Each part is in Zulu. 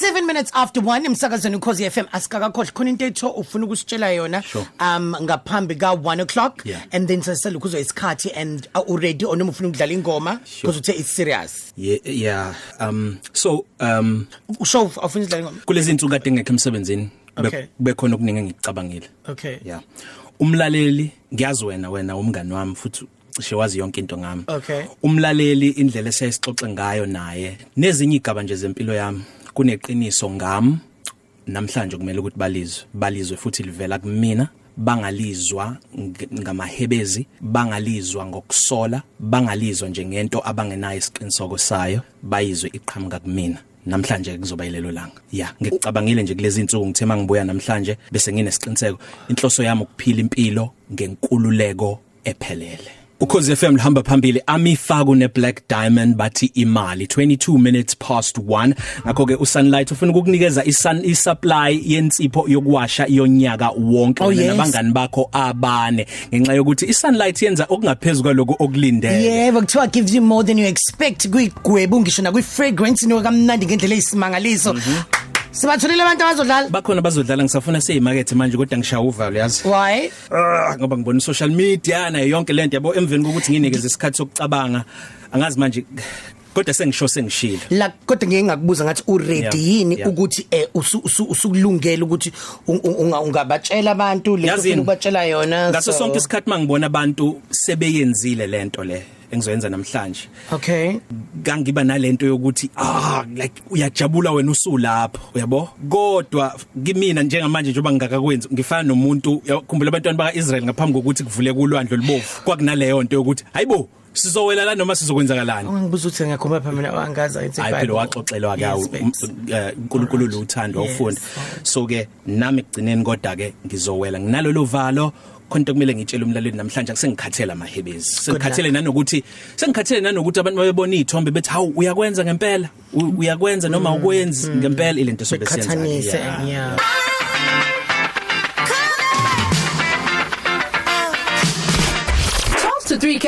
7 minutes after 1 emsakazweni ukhozi FM asikakakhohle khona into etho ufuna ukusitshela yona Sure. um ngaphambi ka 1 o'clock. Yeah. and then sesela ukuzo isikhathi and uh, already onoma ufuna ukudlala ingoma because uthe it's serious. Yeah yeah um so um usho ufuna ukudlala ingoma? kulezi insuku kade ngekho emsebenzini Okay. kube khona okuningi engicabangile okay. Yeah. Umlaleli ngiyazi wena wena umngani wami futhi cishe wazi yonke into ngami. Okay. umlaleli indlela esayisixoxe ngayo naye nezinye igaba nje zempilo yami. Kuneqiniso ngami. Namhlanje kumele ukuthi balizwe balizwe futhi livela kumina. Bangalizwa ng- ngamahebezi bangalizwa ngokusola bangalizwa nje ngento abangenayo isiqinisoko sayo bayizwe iqhamuka kumina. Namhlanje kuzoba yilelo langa. Ya ngicabangile nje kulezi insuku ngithe mangibuya namhlanje bese nginesiqiniseko inhloso yami ukuphila impilo ngenkululeko ephelele. Ukhozi FM lihamba phambili. Amifaku neBlack Diamond bathi imali 22 minutes past 1 ngakho ke uSunlight ufuna ukukunikeza isun isupply yensipho yokuwasha yonyaka wonke. Oh, wena yes. nabangani bakho abane ngenxa yokuthi iSunlight yenza okungaphezulu kwaloko okulindele. Yebo kuthiwa gives you more than you expect. Kuyigwebu ngisho na kwi fragrance ino kamnandi ngendlela eyisimangaliso. Sibatholile abantu abazodlala? Bakhona bazodlala ngisafuna seyimakethe manje kodwa ngishaya uvalo yazi? Why? Ah, ngoba ngibona social media nayo yonke lento yabo? Emveni kokuthi nginikeze isikhathi sokucabanga angazi manje kodwa sengisho sengishilo. La kodwa ngeke ngakubuza ngathi u ready Yeah, yini yeah. ukuthi eh usu- usu- usukulungela ukuthi un- un- unga- ungabatshela abantu le Yazini, ufuna ukubatshela yona ngaso so- sonke isikhathi mangibona abantu sebeyenzile lento le. Engizoyenza namhlanje. Okay. Kangiba nalento yokuthi ah like uyajabula wena usulapho uyabo? Kodwa kimina njengamanje njengoba ngingakakwenzi ngifana nomuntu yakhumbula abantwana baka Israel ngaphambi kokuthi kuvuleke ulwandle olubovu. Kwakunaleyo nto yokuthi hayibo sizowela la noma sizokwenzakalani ungangibuza ukuthi ngiyakhomba phela mina angaza ithi hayi phela waxoxelwa ke Yes, babes. uNkulunkulu luthando Yes. awufunda so ke nami ekugcineni kodwa ke ngizowela. Nginalolu valo konke kumele ngitshele umlaleli namhlanje akusengikhathela amahebezi sengikhathele nanokuthi sengikhathele nanokuthi abantu babebona izithombe bethi hawu uyakwenza ngempela. U- uyakwenza noma ukwenzi ngempela. Ilento sobe senza Beqhathanise, yeah.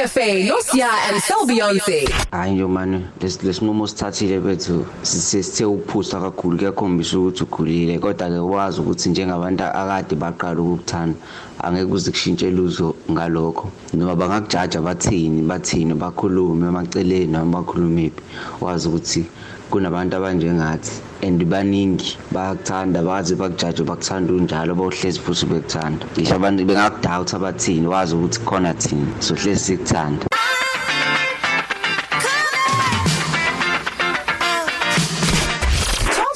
Cafe, Nosia and Sel Beyonce. hayi nje mani lesi lesinqumo sithathile bethu sisithe ukuphusa kakhulu kuyakhombisa ukuthi ukhulile kodwa-ke wazi ukuthi njengabantu akade baqala ukukuthanda angeke kuze kushintshe lutho ngalokho noma bangakujaja bathini bathini bakhulume emaceleni noma bakhulumephi wazi ukuthi kunabantu abanjengathi and baningi bayakuthanda baze bakujaje bakuthanda unjalo bawuhlezi futhi bekuthanda ngisho abantu bengakudawutha bathini wazi ukuthi khona thini sohlezi sikuthanda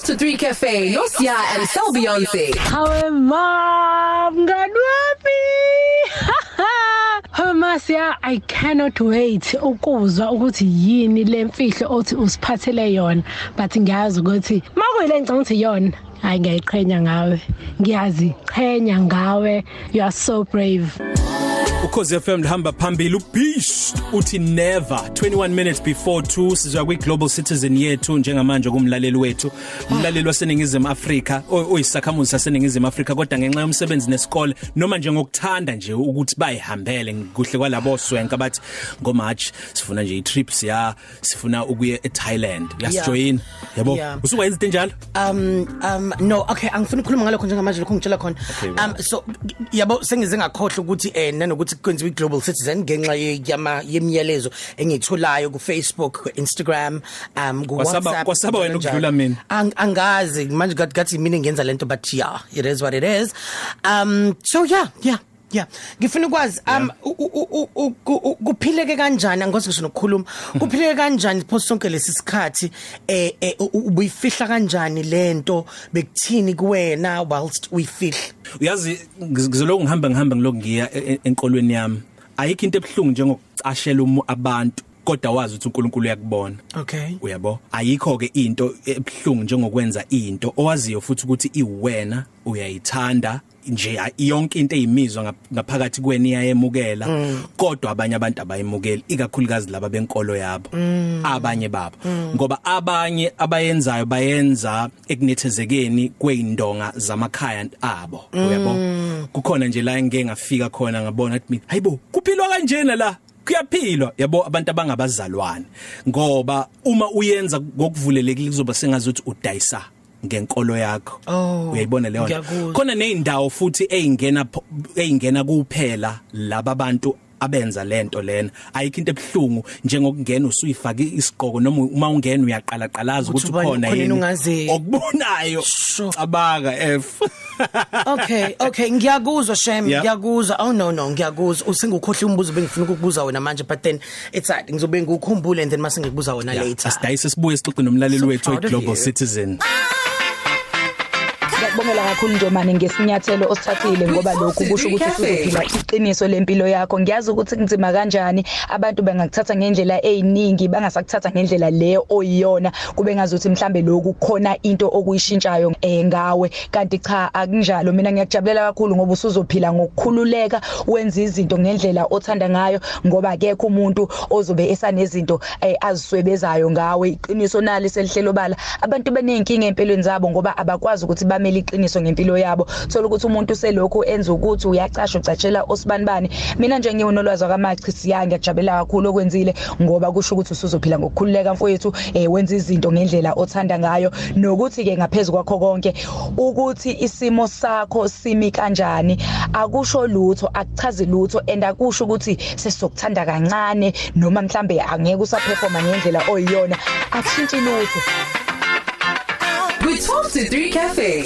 to 3 Cafe, Nosia and Sel Beyonce. Ma mngani wami. Hawe Masia I cannot wait ukuzwa ukuthi yini lemfihlo othi usiphathele yona. But ngiyazi ukuthi makuyile ngicanga ukuthi yona hayi ngiyayiqhenya ngawe. Ngiyazi qhenya ngawe. You are so brave. Ukhozi FM lihamba phambili ubeast uthi never. 21 minutes before 2 sizwa kwi global citizen yethu njengamanje kumlaleli wethu umlaleli waseningizimu Afrika oy- oyisakhamuzi saseningizimu Afrika. Kodwa ngenxa yomsebenzi nesikole noma nje ngokuthanda nje ukuthi bayihambele kuhle kwalabo swenka bathi ngo March sifuna nje i-trips ya sifuna ukuya eThailand. Yasijoin yabo? Yeah. usuka izinto enjalo um um no okay angifuni ukukhuluma ngalokho njengamanje lokho ngitshela khona. Okay, um so yabo sengize ngakhohle ukuthi eh nanokuthi kwenziwe global citizen ngenxa ye- yama yemiyalezo engitholayo ku Facebook ku Instagram um ku Kwasaba- WhatsApp kwasaba wena njalo. ukudlula mina. Ang- angazi manje gathi gathi mina ngenza lento but yeah it is what it is um so yeah yeah Yeah ngifuna ukwazi um u- u- u- u- u- u- kuphileke kanjani? Angozi ngisho nokukhuluma kuphileke kanjani phosi sonke lesi sikhathi? Eh eh, u- u- ubuyifihla kanjani lento bekuthini kuwena whilst uyifihla? Uyazi ngiz- ngizoloku ngihamba ngihamba ngiloku ngiya e- e- enkolweni yami. Ayikho into ebuhlungu njengokucashela umu- abantu. Kodwa wazi ukuthi uNkulunkulu uyakubona. Okay. Uyabo? Ayikho ke into ebuhlungu njengokwenza into. Owaziyo futhi ukuthi iwena uyayithanda nje a- yonke into eyimizwa ngap- ngaphakathi kweni iyayemukela kodwa abanye abantu abayemukeli ikakhulukazi laba benkolo yabo abanye babo. Ngoba abanye abayenzayo bayenza ekunethezekeni kweindonga zamakhaya abo. Uyabo? Kukhona nje la engeke ngafika khona ngabona ukuthi mina hayibo kuphilwa kanjena la. Kuyaphilwa. Yabo abantu abangabazalwane. Ngoba uma uyenza ngokuvulelekile kuzoba sengazuthi udayisa ngenkolo yakho. Oh, uyayibona leyo nto? ngiyakuzwa. khona nezindawo futhi eyingena pho- eyingena kuphela laba abantu abenza lento lena ayikho into ebhlungu njengokungena usuyifaka isiqoko noma uma ungena uyaqala qalaza Ukuthi ukuthi ubani ukhona khona yini yini ungazi- okubonayo Sure. cabanga f Okay, okay, ngiyakuzwa Shem, Yeah. ngiyakuzwa. Oh no no, ngiyakuzwa. Usengukhohle umbuzo bengifuna ukukubuza wena manje but then it's like ngizobe ngikukhumbule and then mase ngikubuza wona later. asidayise sibuye sixoxe nomlaleli So wethu proud of Global you. Citizen Ngiyakubongela kakhulu Njomani ngesinyathelo osithathile ngoba lokhu kusho ukuthi usuzophila iqiniso lempilo yakho. Ngiyazi ukuthi kunzima kanjani. Abantu bengakuthatha ngendlela eziningi bangasakuthatha ngendlela le oyiyona. Kube ngazuthi mhlambe lokhu khona into okuyishintshayo eh ngawe. Kanti cha akunjalo. Mina ngiyakujabulela kakhulu ngoba usuzophila ngokukhululeka wenza izinto ngendlela othanda ngayo ngoba akekho umuntu ozobe esanezinto eh, aziswebezayo ngawe. Iqiniso nalo selihlelo bala. Abantu benenkinga empilweni zabo ngoba abakwazi ukuthi bamele iqiniso ngempilo yabo. Thola ukuthi umuntu selokhu enza ukuthi uyacasha ucatshela osibanibani mina nje ngiwunolwazi wakamachi siya ngiyakujabulela kakhulu okwenzile ngoba kusho ukuthi usuzophila ngokukhululeka mfowethu eh wenza izinto ngendlela othanda ngayo. Nokuthi ke ngaphezulu kwakho konke ukuthi isimo sakho simi kanjani akusho lutho akuchazi lutho and akusho ukuthi sesizokuthanda kancane noma mhlambe angeke usaperforma ngendlela oyiyona. Akushintshi lutho. Kwi-12 to 3 Cafe.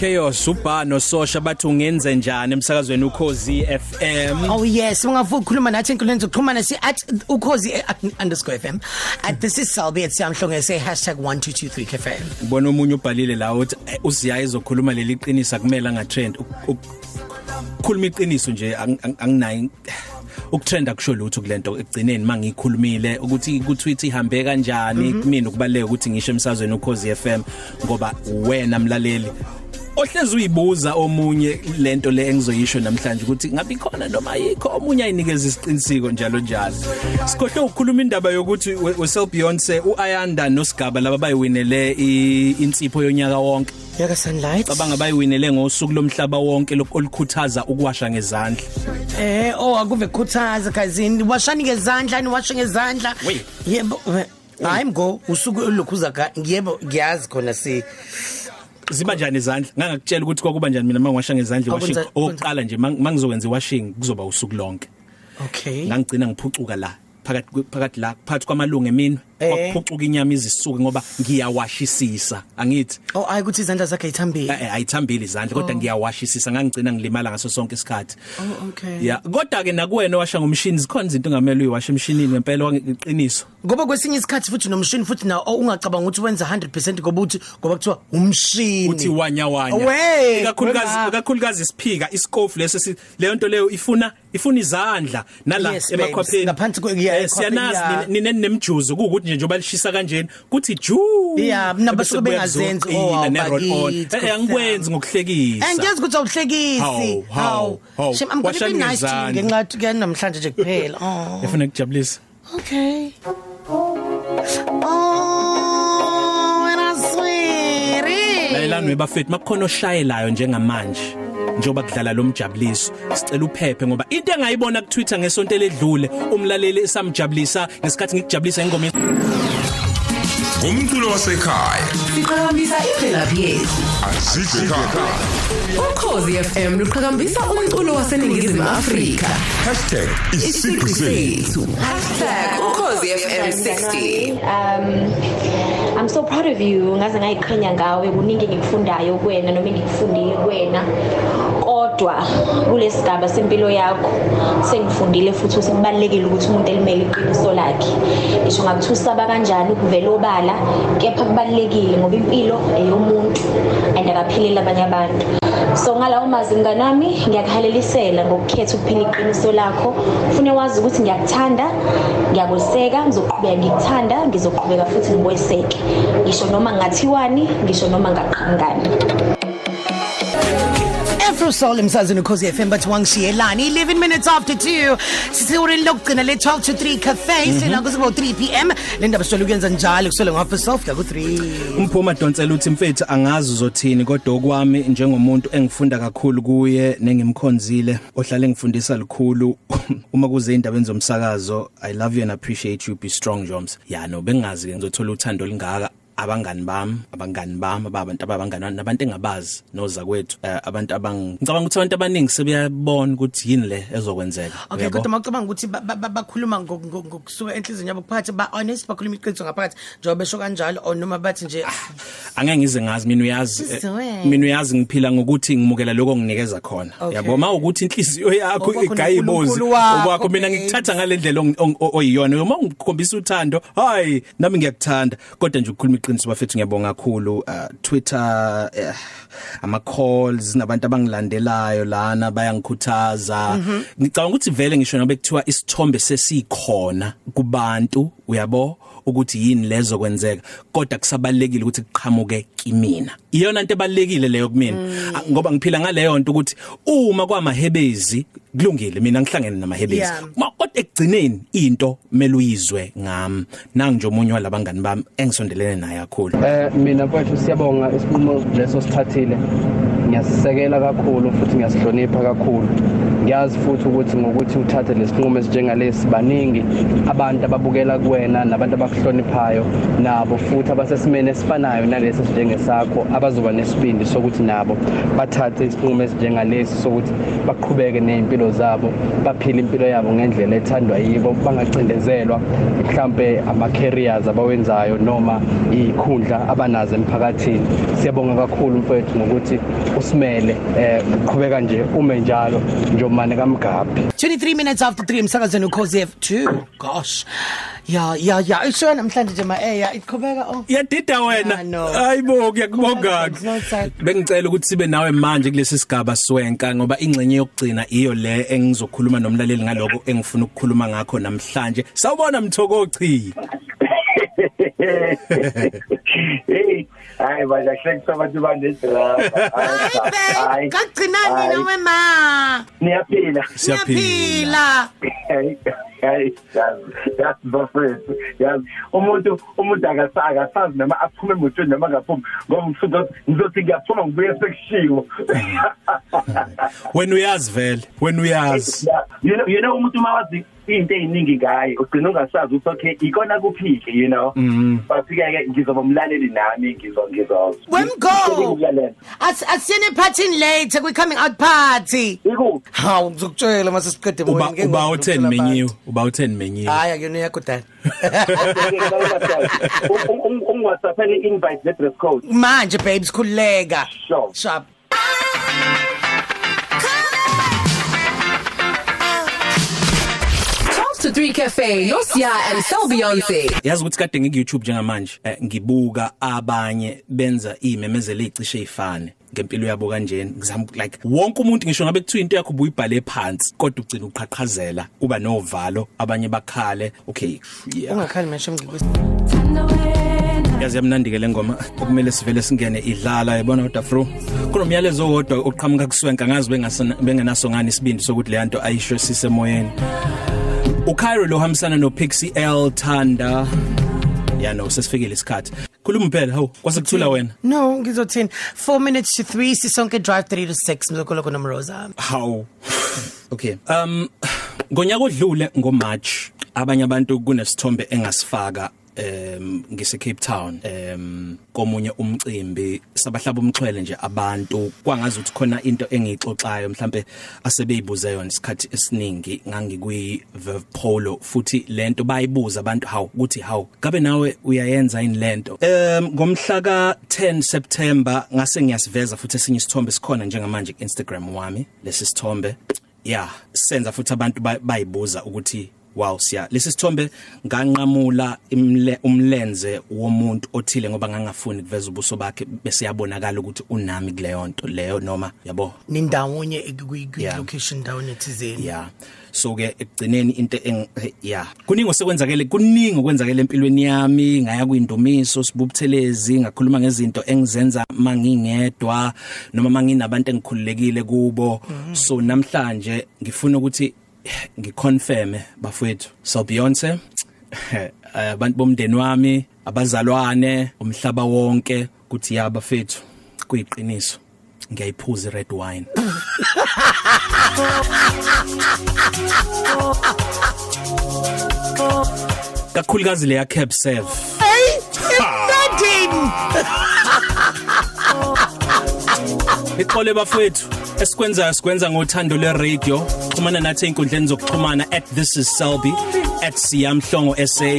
Chaos uba nososha bathi ungenze njani emsakazweni ukhozi FM Oh yes, ungavuka ukukhuluma nathi enkundleni zokuxhumana si at ukhozi _fm at this is Salbi at Samhlonge say #1223 cafe. ubona umunye ubhalile la uthi eh, usiya izokhuluma leli qiniso akumele angatrend ukukhuluma iqiniso nje ang- ang- anginayo ukutrend akusho lutho kulento egcineni mangikhulumile ukuthi ku Twitter ihambe kanjani kumina ukubaleka ukuthi ngisho emsazweni ukhozi FM ngoba wena mlaleli ohlezi uyibuza omunye lento le engizoyisho namhlanje ukuthi ngabe ikhona noma ayikho omunye ayinikeza isiqinisiko njalo njalo sikhohle ukukhuluma indaba yokuthi we- wesel Beyonce uAyanda noSigaba laba bayiwinele i- insipho yonyaka wonke Yaka sunlight. cabanga bayiwinele ngosuku lomhlaba wonke lokho olukhuthaza ukuwasha ngezandla Eh oh akuve khuthaza kazini washani ngezandla ni washe ngezandla. Wait. Yebo. eh, Hayi mgo usuku olukhuza ka yebo ngiyazi khona si ziba njani izandla? Ngangakutshela ukuthi kwakuba njani mina mangiwasha ngezandla washing Okwenza- oqala nje mang- mangizokwenza washing kuzoba usuku lonke. Okay. ngangigcina ngiphucuka la phakathi kwe- phakathi la phakathi kwamalungu emini Eh. kwaphucuka inyama izisuke ngoba ngiyawashisisa angithi Oh ayi ukuthi izandla zakhe ithambile. Eh, eh, ayithambile izandla kodwa ngiyawashisisa ngangigcina ngilimala ngaso sonke isikhathi Oh okay. ya kodwa ke nakuwena washa ngomshini zikhona izinto ongamele uyiwashe emshinini ngempela wangiqiniso Ngoba kwesinye isikhathi futhi nomshini futhi na oh, ungacabanga ukuthi wenza 100% ngoba uthi ngoba kuthiwa umshini. uthi wanya wanya Wey, ikakhulukazi wena. ikakhulukazi isiphika iskofu leso si- leyo nto leyo ifuna ifuna izandla nala Yes, babes. emakhwapheni Ngaphansi kwe- yeah, Eh, ekhwapheni, yeah. siyanazi nine nemjuzo ukuthi nje njoba lishisa kanjeni kuthi ju Yeah, mina basuke Ebese bengazenzi, kuyakuzoqina, oh, ne roll on bakithi, eh angikwenzi ngokuhlekisa Eh ngiyazi ukuthi awuhlekisi. Hawu, hawu, hawu. Shem I'm going to be Washani nice to you ngezandla. ngenxa yokuthi kuyanamhlanje nje kuphela. Oh. efuna ukujabulisa Okay. Oh, wena sweetie. layelani webafethu makukhona oshayelayo njengamanje njoba kudlala lo mjabuliso sicela uphephe ngoba into engayibona ku Twitter ngesonto ledlule umlaleli esamjabulisa ngesikhathi ngikujabulisa ingoma ye- ngumculo wasekhaya Siqhakambisa imvelaphi yethu. azizwe ekhaya Ukhozi FM luqhakambisa umculo waseNingizimu Afrika. #isigqi sethu #ukhozifm60. um I'm so proud of you. Ngaze ngayiqhenya ngawe kuningi ngikufundayo kuwena noma engikufundile kuwena. Kodwa kulesigaba sempilo yakho sengifundile futhi ukuthi kubalekile ukuthi umuntu elimele iqiniso lakhe. Ngisho ngakuthi usaba kanjani ukuvela obala kepha kubalekile ngoba impilo eyomuntu and akapheleli abanye abantu. So ngalawo mazinga nami ngiyakuhalelisela ngokukhetha ukuphila iqiniso lakho. Ufune wazi ukuthi ngiyakuthanda ngiyakweseka ngizoqhubeka ngikuthanda ngizoqhubeka futhi ngikweseke ngisho noma ngathiwani ngisho noma ngaqhangani Afro Soul emsazweni ukhozi FM but wangishiyelani. 11 minutes after 2 sisiwurini lokugcina le 12 to 3 cafe. Sina kusibo 3 pm le ndaba sithola ukuyenza njalo kusole half past 12 ku 3 umphuma donsela uthi mfethu angazi uzothini kodwa okwami njengomuntu engifunda kakhulu kuye nengimkhonzile ohlale ngifundisa likhulu. Uma kuze indaba zomsakazo i love you and appreciate you. Be strong joms. Ya no bengazi ke ngizothola uthando lingaka abangani bami abangani bami ababantu abangani bami nabantu engabazi noza kwethu uh, abantu abang ngicabanga ukuthi abantu abaningi sebeyabona ukuthi yini le ezokwenzeka Okay uyabo? kodwa mawucabanga ukuthi ba- ba- ba- bakhuluma ngo- ngo- ngokusuka enhlizweni yabo kuphakathi ba honest bakhuluma iqiniso ngaphakathi njengoba besho kanjalo or noma bathi nje angeke ngize ngazi mina uyazi eh, Sizwe. mina uyazi ngiphila ngokuthi ngimukela lokho nginikeza khona Okay. yabo makuthi inhliziyo yakho Okwakho igayibozi noNkulunkulu wakho, okwakho mina babes. ngikuthatha ngalendlela ong- ong- o- oyiyona uma ngikhombisa uthando hayi nami ngiyakuthanda kodwa nje ukukhuluma iqiniso bafethu ngiyabonga kakhulu uh, Twitter uh, ama calls nabantu abangilandelayo lana bayangikhuthaza. Mhm. ngicabanga ukuthi vele ngisho nabe kuthiwa isithombe sesikhona kubantu uyabo? Ukuthi yini lezo kwenzeka kodwa kusabalekile ukuthi kuqhamuke kimina. Iyona into ebalekile leyo kumina. Ah, ngoba ngiphila ngaleyo nto ukuthi uma kwamahebezi kulungile mina ngihlangene namahebezi. Yeah. Ma- kodwa ekugcineni into mele uyizwe ngami nangi nje omunye walabangani bami engisondelene naye kakhulu Eh mina mfowethu siyabonga isinqumo leso sithathile. Ngiyasisekela kakhulu futhi ngiyasihlonipha kakhulu. Ngiyazi futhi ukuthi ngokuthi uthathe lesinqumo esinjengalesi baningi abantu ababukela kuwena nabantu abakuhloniphayo nabo futhi abasesimene esifanayo nalesi sinjengesakho abazoba nesibindi sokuthi nabo bathathe isinqumo esinjengalesi sokuthi baqhubeke nezimpilo zabo baphile impilo yabo ngendlela ethandwa yibo bangacindezelwa mhlambe ama careers abawenzayo noma izikhundla abanazo emphakathini siyabonga kakhulu mfowethu ngokuthi usimele eh uqhubeka nje ume njalo njomane kamgabi 23 minutes after 3 emsakazweni ukhozi F2 gosh. Ya ya ya isho namhlanje nje ma eya iqhubeka oh. Yadida wena. hayibo kuyakubonga It's not sad. bengicela ukuthi sibe nawe manje kulesi sigaba swenka ngoba ingcenye yokugcina iyo le engizokhuluma nomlaleli ngaloko engifuna ukukhuluma ngakho namhlanje. Sawubona mthokochi hey hayi baja hlekisa abantu banedrama Hayi kagcinani nawe ma niyaphila Siyaphila. hayi hayi yazi bafethu yazi umuntu umuntu akasaka asazi noma aphume emotweni noma ngaphumi ngoba ngisuka ngizothi ngiyaphuma ngibuye sekushiwo wena uyazi vele wena uyazi you know you know umuntu mawazi into eziningi ngaye ugcina ungasazi ukuthi okay ikona kuphike you know? But ke ke ngizoba umlaleli nami ngizo ngizo Wemgo As asiyene party late we coming out party. Iku Hawu ngizokutshela mase siqede uba uba u10 menyiwe uba u10 menyiwe Hayi akuyona yakho dad ungwhatsappeni invite le dress code Manje babes khuleka Sure. Sharp to 3 Cafe, no Sia and Sel Beyonce. yazi ukuthi kade ngik YouTube njengamanje eh, ngibuka abanye benza imemezelo ezicishe ezifane ngempilo yabo kanjeni ngizama like wonke umuntu ngisho ngabe kuthiwa into yakho ubuyibhale phansi kodwa ugcina uqhaqhazela uba novalo abanye bakhale okay yeah. Ungakhali masho ngikuse yazi yamnandi ke le ngoma okumele sivele singene idlala yabona kodwa fro kunomyalezo owodwa oqhamuka kuswenka ngazi bengasona bengenaso ngani isibindi sokuthi le nto ayisho sisemoyeni. uKairo lo hambisana no Pixie L Thanda ya no sesifikile isikhathi. Khuluma phela hawu kwase kuthula wena? No ngizothini? 4 minutes to 3 sisonke drive 3 to 6 mzokolo kuna Mroza hawu. Okay um ngonyaka odlule ngo March abanye abantu kunesithombe engasifaka em ngise Cape Town em komunye umcimbi sabahlaba umxhwele nje abantu. Kwangazi ukuthi khona into engixoxayo mhlambe asebeyibuze yona isikhathi esiningi ngangikwi Verve Polo futhi lento bayibuza abantu hawu ukuthi hawu kabe nawe uyayenza yini lento em ngomhla ka 10 September ngase ngiyasiveza futhi esinye isithombe sikhona njengamanje ku Instagram wami lesi sithombe. Yeah senza futhi abantu ba- bayibuza ukuthi wow siya. Lesi sithombe nganqamula umlenze womuntu othile ngoba ngangafuni kuveza ubuso bakhe bese yabonakala ukuthi unami kuleyo nto leyo noma yabo? Nindawonye Yeah. location ndawonye thizeni. Yeah. So ke ekugcineni into eng yeah. Kuningi osekwenzakele kuningi okwenzakele empilweni yami ngaya kwindumiso sibubuthelezi ngakhuluma ngezinto engizenza mangingedwa noma manginabantu engikhululekile kubo. So namhlanje ngifuna ukuthi ngiconfirm bafowethu. So Beyonce abantu bomndeni wami abazalwane umhlaba wonke kuthi yaba fethu kuyiqiniso ngiyayiphuza red wine. Kakhulukazi leya cap serve hey imfendini ixole bafethu esikwenzayo sikwenza ngothando le radio Xhumana nathi einkundleni zokuxhumana @thisisselby @siyamhlongo SA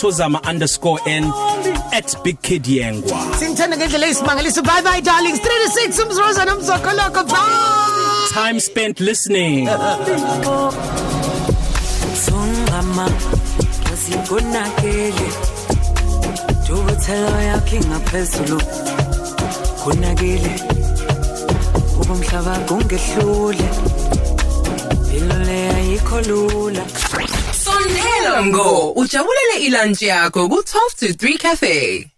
@tozama_n @bigkidyengwa. Sinthanda ngendlela eyisimangaliso. Bye bye darlings. 3 to 6 umzroza nomzokoloko. Bye. Time spent listening. Songama asikonakele Dukuthela yakhe ngaphezulu Konakele Ubumhlaba kungehlule Ilole ayikho lula. Sondela ngo ujabulele ilunch yakho ku 12 to 3 cafe.